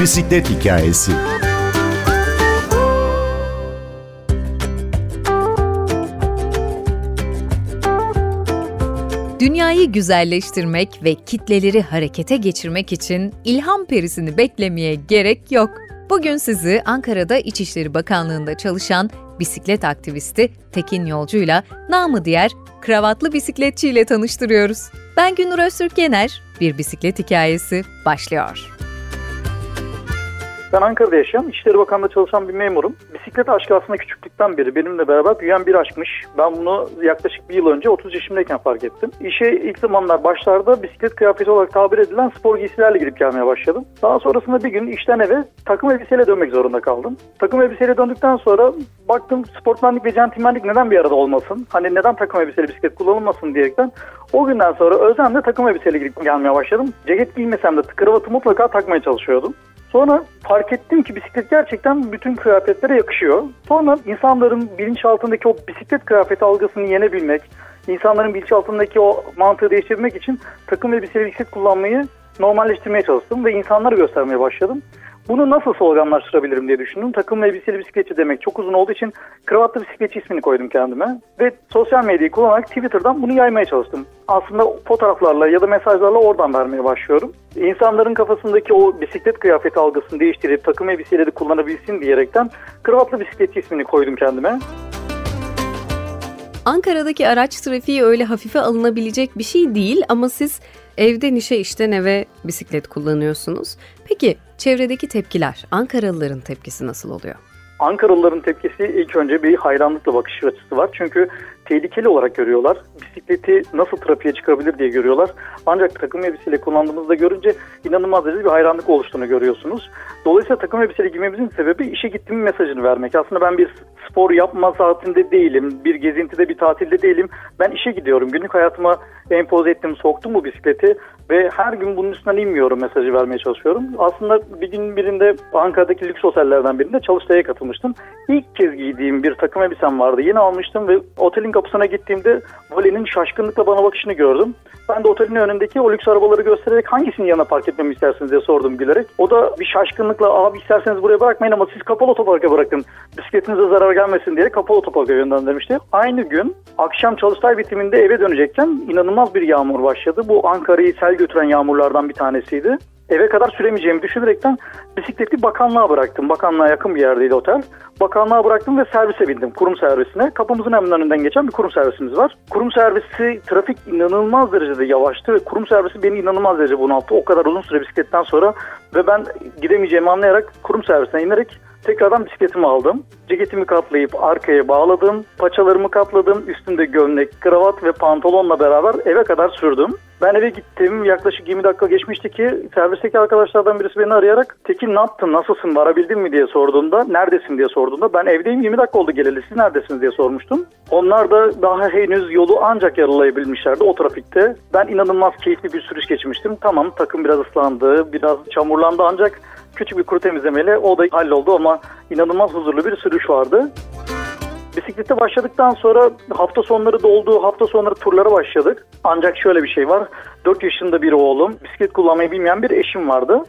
Bisiklet hikayesi. Dünyayı güzelleştirmek ve kitleleri harekete geçirmek için ilham perisini beklemeye gerek yok. Bugün sizi Ankara'da İçişleri Bakanlığı'nda çalışan bisiklet aktivisti Tekin Yolcu'yla namı diğer kravatlı bisikletçi ile tanıştırıyoruz. Ben Günür Öztürk Yener, bir bisiklet hikayesi başlıyor. Ben Ankara'da yaşayan, İçişleri Bakanlığı'nda çalışan bir memurum. Bisiklet aşkı aslında küçüklükten beri benimle beraber büyüyen bir aşkmış. Ben bunu yaklaşık bir yıl önce 30 yaşımdayken fark ettim. İşe ilk zamanlar başlarda bisiklet kıyafeti olarak tabir edilen spor giysilerle girip gelmeye başladım. Daha sonrasında bir gün işten eve takım elbiseyle dönmek zorunda kaldım. Takım elbiseyle döndükten sonra baktım sportmenlik ve centilmenlik neden bir arada olmasın? Hani neden takım elbiseyle bisiklet kullanılmasın diyerekten o günden sonra özenle takım elbiseyle girip gelmeye başladım. Ceket giymesem de kravatı mutlaka takmaya çalışıyordum. Sonra fark ettim ki bisiklet gerçekten bütün kıyafetlere yakışıyor. Sonra insanların bilinçaltındaki o bisiklet kıyafeti algısını yenebilmek, insanların bilinçaltındaki o mantığı değiştirmek için takım elbiseli bisiklet kullanmayı normalleştirmeye çalıştım ve insanlara göstermeye başladım. Bunu nasıl sloganlaştırabilirim diye düşündüm. Takım elbiseli bisikletçi demek çok uzun olduğu için kravatlı bisikletçi ismini koydum kendime. Ve sosyal medyayı kullanarak Twitter'dan bunu yaymaya çalıştım. Aslında fotoğraflarla ya da mesajlarla oradan vermeye başlıyorum. İnsanların kafasındaki o bisiklet kıyafeti algısını değiştirip takım elbiseleri kullanabilsin diyerekten kravatlı bisikletçi ismini koydum kendime. Ankara'daki araç trafiği öyle hafife alınabilecek bir şey değil ama siz evden işe işten eve bisiklet kullanıyorsunuz. Peki çevredeki tepkiler, Ankaralıların tepkisi nasıl oluyor? Ankaralıların tepkisi ilk önce bir hayranlıkla bakış açısı var. Çünkü tehlikeli olarak görüyorlar. Bisikleti nasıl trafiğe çıkabilir diye görüyorlar. Ancak takım elbiseyle kullandığımızda görünce inanılmaz derecede bir hayranlık oluştuğunu görüyorsunuz. Dolayısıyla takım elbiseyle giymemizin sebebi işe gittiğim mesajını vermek. Aslında ben bir spor yapma saatinde değilim. Bir gezintide, bir tatilde değilim. Ben işe gidiyorum. Günlük hayatıma empoze ettim, soktum bu bisikleti ve her gün bunun üstünden inmiyorum mesajı vermeye çalışıyorum. Aslında bir gün birinde Ankara'daki lüks otellerden birinde çalıştaya katılmıştım. İlk kez giydiğim bir takım elbisem vardı. Yeni almıştım ve otelin kapısına gittiğimde vali'nin şaşkınlıkla bana bakışını gördüm. Ben de otelin önündeki o lüks arabaları göstererek hangisinin yanına park etmemi istersiniz diye sordum gülerek. O da bir şaşkınlıkla abi isterseniz buraya bırakmayın ama siz kapalı otoparka bırakın. Bisikletinize zarar gelmesin diye kapalı otoparka yönlendirmişti. Aynı gün akşam çalıştay bitiminde eve dönecekken inanılmaz bir yağmur başladı. Bu Ankara'yı sel götüren yağmurlardan bir tanesiydi eve kadar süremeyeceğimi düşünerekten bisikleti bakanlığa bıraktım. Bakanlığa yakın bir yerdeydi otel. Bakanlığa bıraktım ve servise bindim. Kurum servisine. Kapımızın hemen önünden geçen bir kurum servisimiz var. Kurum servisi trafik inanılmaz derecede yavaştı ve kurum servisi beni inanılmaz derece bunalttı. O kadar uzun süre bisikletten sonra ve ben gidemeyeceğimi anlayarak kurum servisine inerek Tekrardan bisikletimi aldım. Ceketimi katlayıp arkaya bağladım. Paçalarımı katladım. Üstünde gömlek, kravat ve pantolonla beraber eve kadar sürdüm. Ben eve gittim. Yaklaşık 20 dakika geçmişti ki servisteki arkadaşlardan birisi beni arayarak Tekin ne yaptın, nasılsın, varabildin mi diye sorduğunda, neredesin diye sorduğunda ben evdeyim 20 dakika oldu geleli siz neredesiniz diye sormuştum. Onlar da daha henüz yolu ancak yarılayabilmişlerdi o trafikte. Ben inanılmaz keyifli bir sürüş geçmiştim. Tamam takım biraz ıslandı, biraz çamurlandı ancak küçük bir kuru temizlemeyle o da halloldu ama inanılmaz huzurlu bir sürüş vardı. Bisiklete başladıktan sonra hafta sonları doldu, hafta sonları turlara başladık. Ancak şöyle bir şey var. 4 yaşında bir oğlum, bisiklet kullanmayı bilmeyen bir eşim vardı.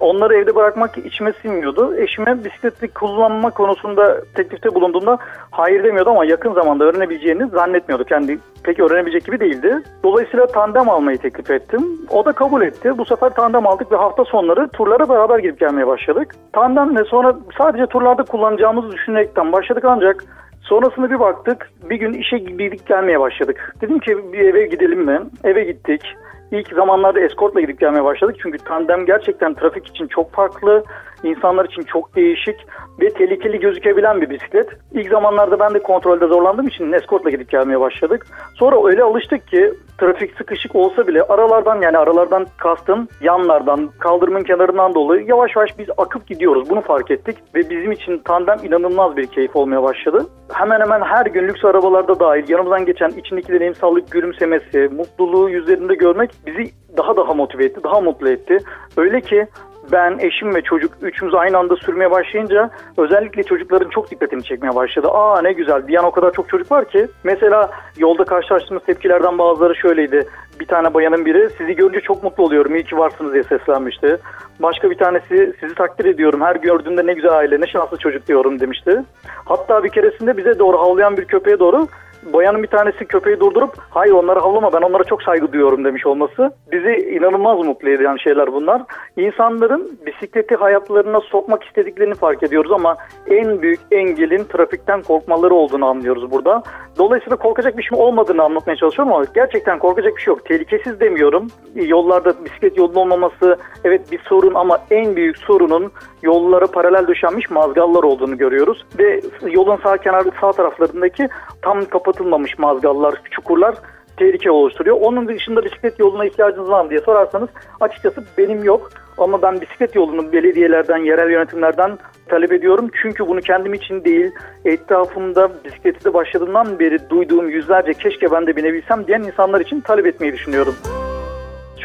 Onları evde bırakmak içime sinmiyordu. Eşime bisikleti kullanma konusunda teklifte bulunduğumda hayır demiyordu ama yakın zamanda öğrenebileceğini zannetmiyordu. Kendi pek öğrenebilecek gibi değildi. Dolayısıyla tandem almayı teklif ettim. O da kabul etti. Bu sefer tandem aldık ve hafta sonları turlara beraber gidip gelmeye başladık. Tandemle sonra sadece turlarda kullanacağımızı düşünerekten başladık ancak Sonrasında bir baktık. Bir gün işe gidip gelmeye başladık. Dedim ki bir eve gidelim mi? Eve gittik. İlk zamanlarda eskortla gidip gelmeye başladık. Çünkü tandem gerçekten trafik için çok farklı, insanlar için çok değişik ve tehlikeli gözükebilen bir bisiklet. İlk zamanlarda ben de kontrolde zorlandığım için eskortla gidip gelmeye başladık. Sonra öyle alıştık ki trafik sıkışık olsa bile aralardan yani aralardan kastım yanlardan, kaldırımın kenarından dolayı yavaş yavaş biz akıp gidiyoruz. Bunu fark ettik ve bizim için tandem inanılmaz bir keyif olmaya başladı. Hemen hemen her gün lüks arabalarda dahil yanımızdan geçen içindekilerin emsallık gülümsemesi, mutluluğu yüzlerinde görmek bizi daha daha motive etti, daha mutlu etti. Öyle ki ben, eşim ve çocuk üçümüz aynı anda sürmeye başlayınca özellikle çocukların çok dikkatini çekmeye başladı. Aa ne güzel bir yan o kadar çok çocuk var ki. Mesela yolda karşılaştığımız tepkilerden bazıları şöyleydi. Bir tane bayanın biri sizi görünce çok mutlu oluyorum iyi ki varsınız diye seslenmişti. Başka bir tanesi sizi takdir ediyorum her gördüğümde ne güzel aile ne şanslı çocuk diyorum demişti. Hatta bir keresinde bize doğru havlayan bir köpeğe doğru bayanın bir tanesi köpeği durdurup hayır onlara havlama ben onlara çok saygı duyuyorum demiş olması bizi inanılmaz mutlu eden şeyler bunlar. İnsanların bisikleti hayatlarına sokmak istediklerini fark ediyoruz ama en büyük engelin trafikten korkmaları olduğunu anlıyoruz burada. Dolayısıyla korkacak bir şey olmadığını anlatmaya çalışıyorum ama gerçekten korkacak bir şey yok. Tehlikesiz demiyorum. Yollarda bisiklet yolunun olmaması evet bir sorun ama en büyük sorunun yollara paralel döşenmiş mazgallar olduğunu görüyoruz. Ve yolun sağ kenar sağ taraflarındaki tam kapatılmamış mazgallar, çukurlar tehlike oluşturuyor. Onun dışında bisiklet yoluna ihtiyacınız var mı diye sorarsanız açıkçası benim yok. Ama ben bisiklet yolunu belediyelerden, yerel yönetimlerden talep ediyorum. Çünkü bunu kendim için değil, etrafımda bisikleti de başladığımdan beri duyduğum yüzlerce keşke ben de binebilsem diyen insanlar için talep etmeyi düşünüyorum.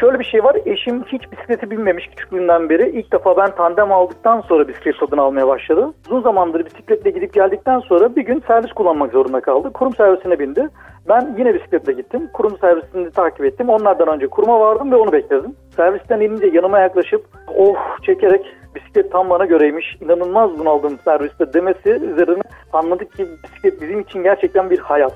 Şöyle bir şey var. Eşim hiç bisikleti binmemiş küçüklüğünden beri. İlk defa ben tandem aldıktan sonra bisiklet tadını almaya başladı. Uzun zamandır bisikletle gidip geldikten sonra bir gün servis kullanmak zorunda kaldı. Kurum servisine bindi. Ben yine bisikletle gittim. Kurum servisini takip ettim. Onlardan önce kuruma vardım ve onu bekledim. Servisten inince yanıma yaklaşıp oh çekerek bisiklet tam bana göreymiş. İnanılmaz bunaldım serviste demesi üzerine anladık ki bisiklet bizim için gerçekten bir hayat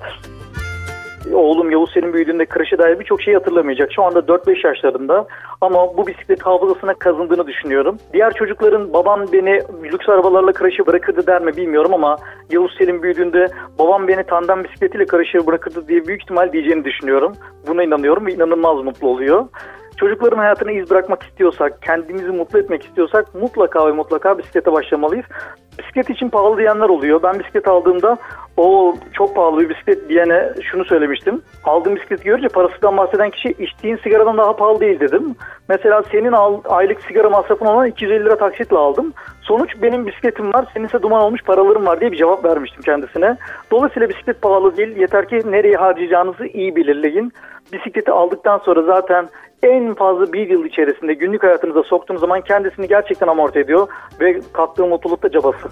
oğlum Yavuz Selim büyüdüğünde kreşe dair birçok şey hatırlamayacak. Şu anda 4-5 yaşlarında ama bu bisiklet hafızasına kazındığını düşünüyorum. Diğer çocukların babam beni lüks arabalarla kreşe bırakırdı der mi bilmiyorum ama Yavuz Selim büyüdüğünde babam beni tandem bisikletiyle kreşe bırakırdı diye büyük ihtimal diyeceğini düşünüyorum. Buna inanıyorum ve inanılmaz mutlu oluyor. Çocukların hayatına iz bırakmak istiyorsak, kendimizi mutlu etmek istiyorsak mutlaka ve mutlaka bisiklete başlamalıyız. Bisiklet için pahalı diyenler oluyor. Ben bisiklet aldığımda o çok pahalı bir bisiklet diyene şunu söylemiştim. Aldığım bisikleti görünce parasından bahseden kişi içtiğin sigaradan daha pahalı değil dedim. Mesela senin aylık sigara masrafın olan 250 lira taksitle aldım. Sonuç benim bisikletim var, senin ise duman olmuş paralarım var diye bir cevap vermiştim kendisine. Dolayısıyla bisiklet pahalı değil. Yeter ki nereye harcayacağınızı iyi belirleyin. Bisikleti aldıktan sonra zaten en fazla bir yıl içerisinde günlük hayatınıza soktuğunuz zaman kendisini gerçekten amorti ediyor ve kattığı mutluluk da cabası.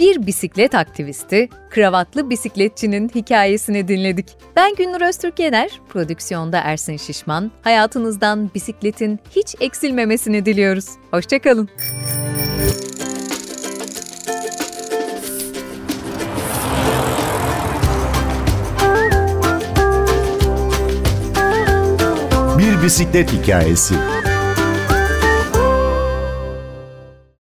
Bir bisiklet aktivisti, kravatlı bisikletçinin hikayesini dinledik. Ben Günnur Öztürk Yener, prodüksiyonda Ersin Şişman. Hayatınızdan bisikletin hiç eksilmemesini diliyoruz. Hoşçakalın. Bir bisiklet hikayesi.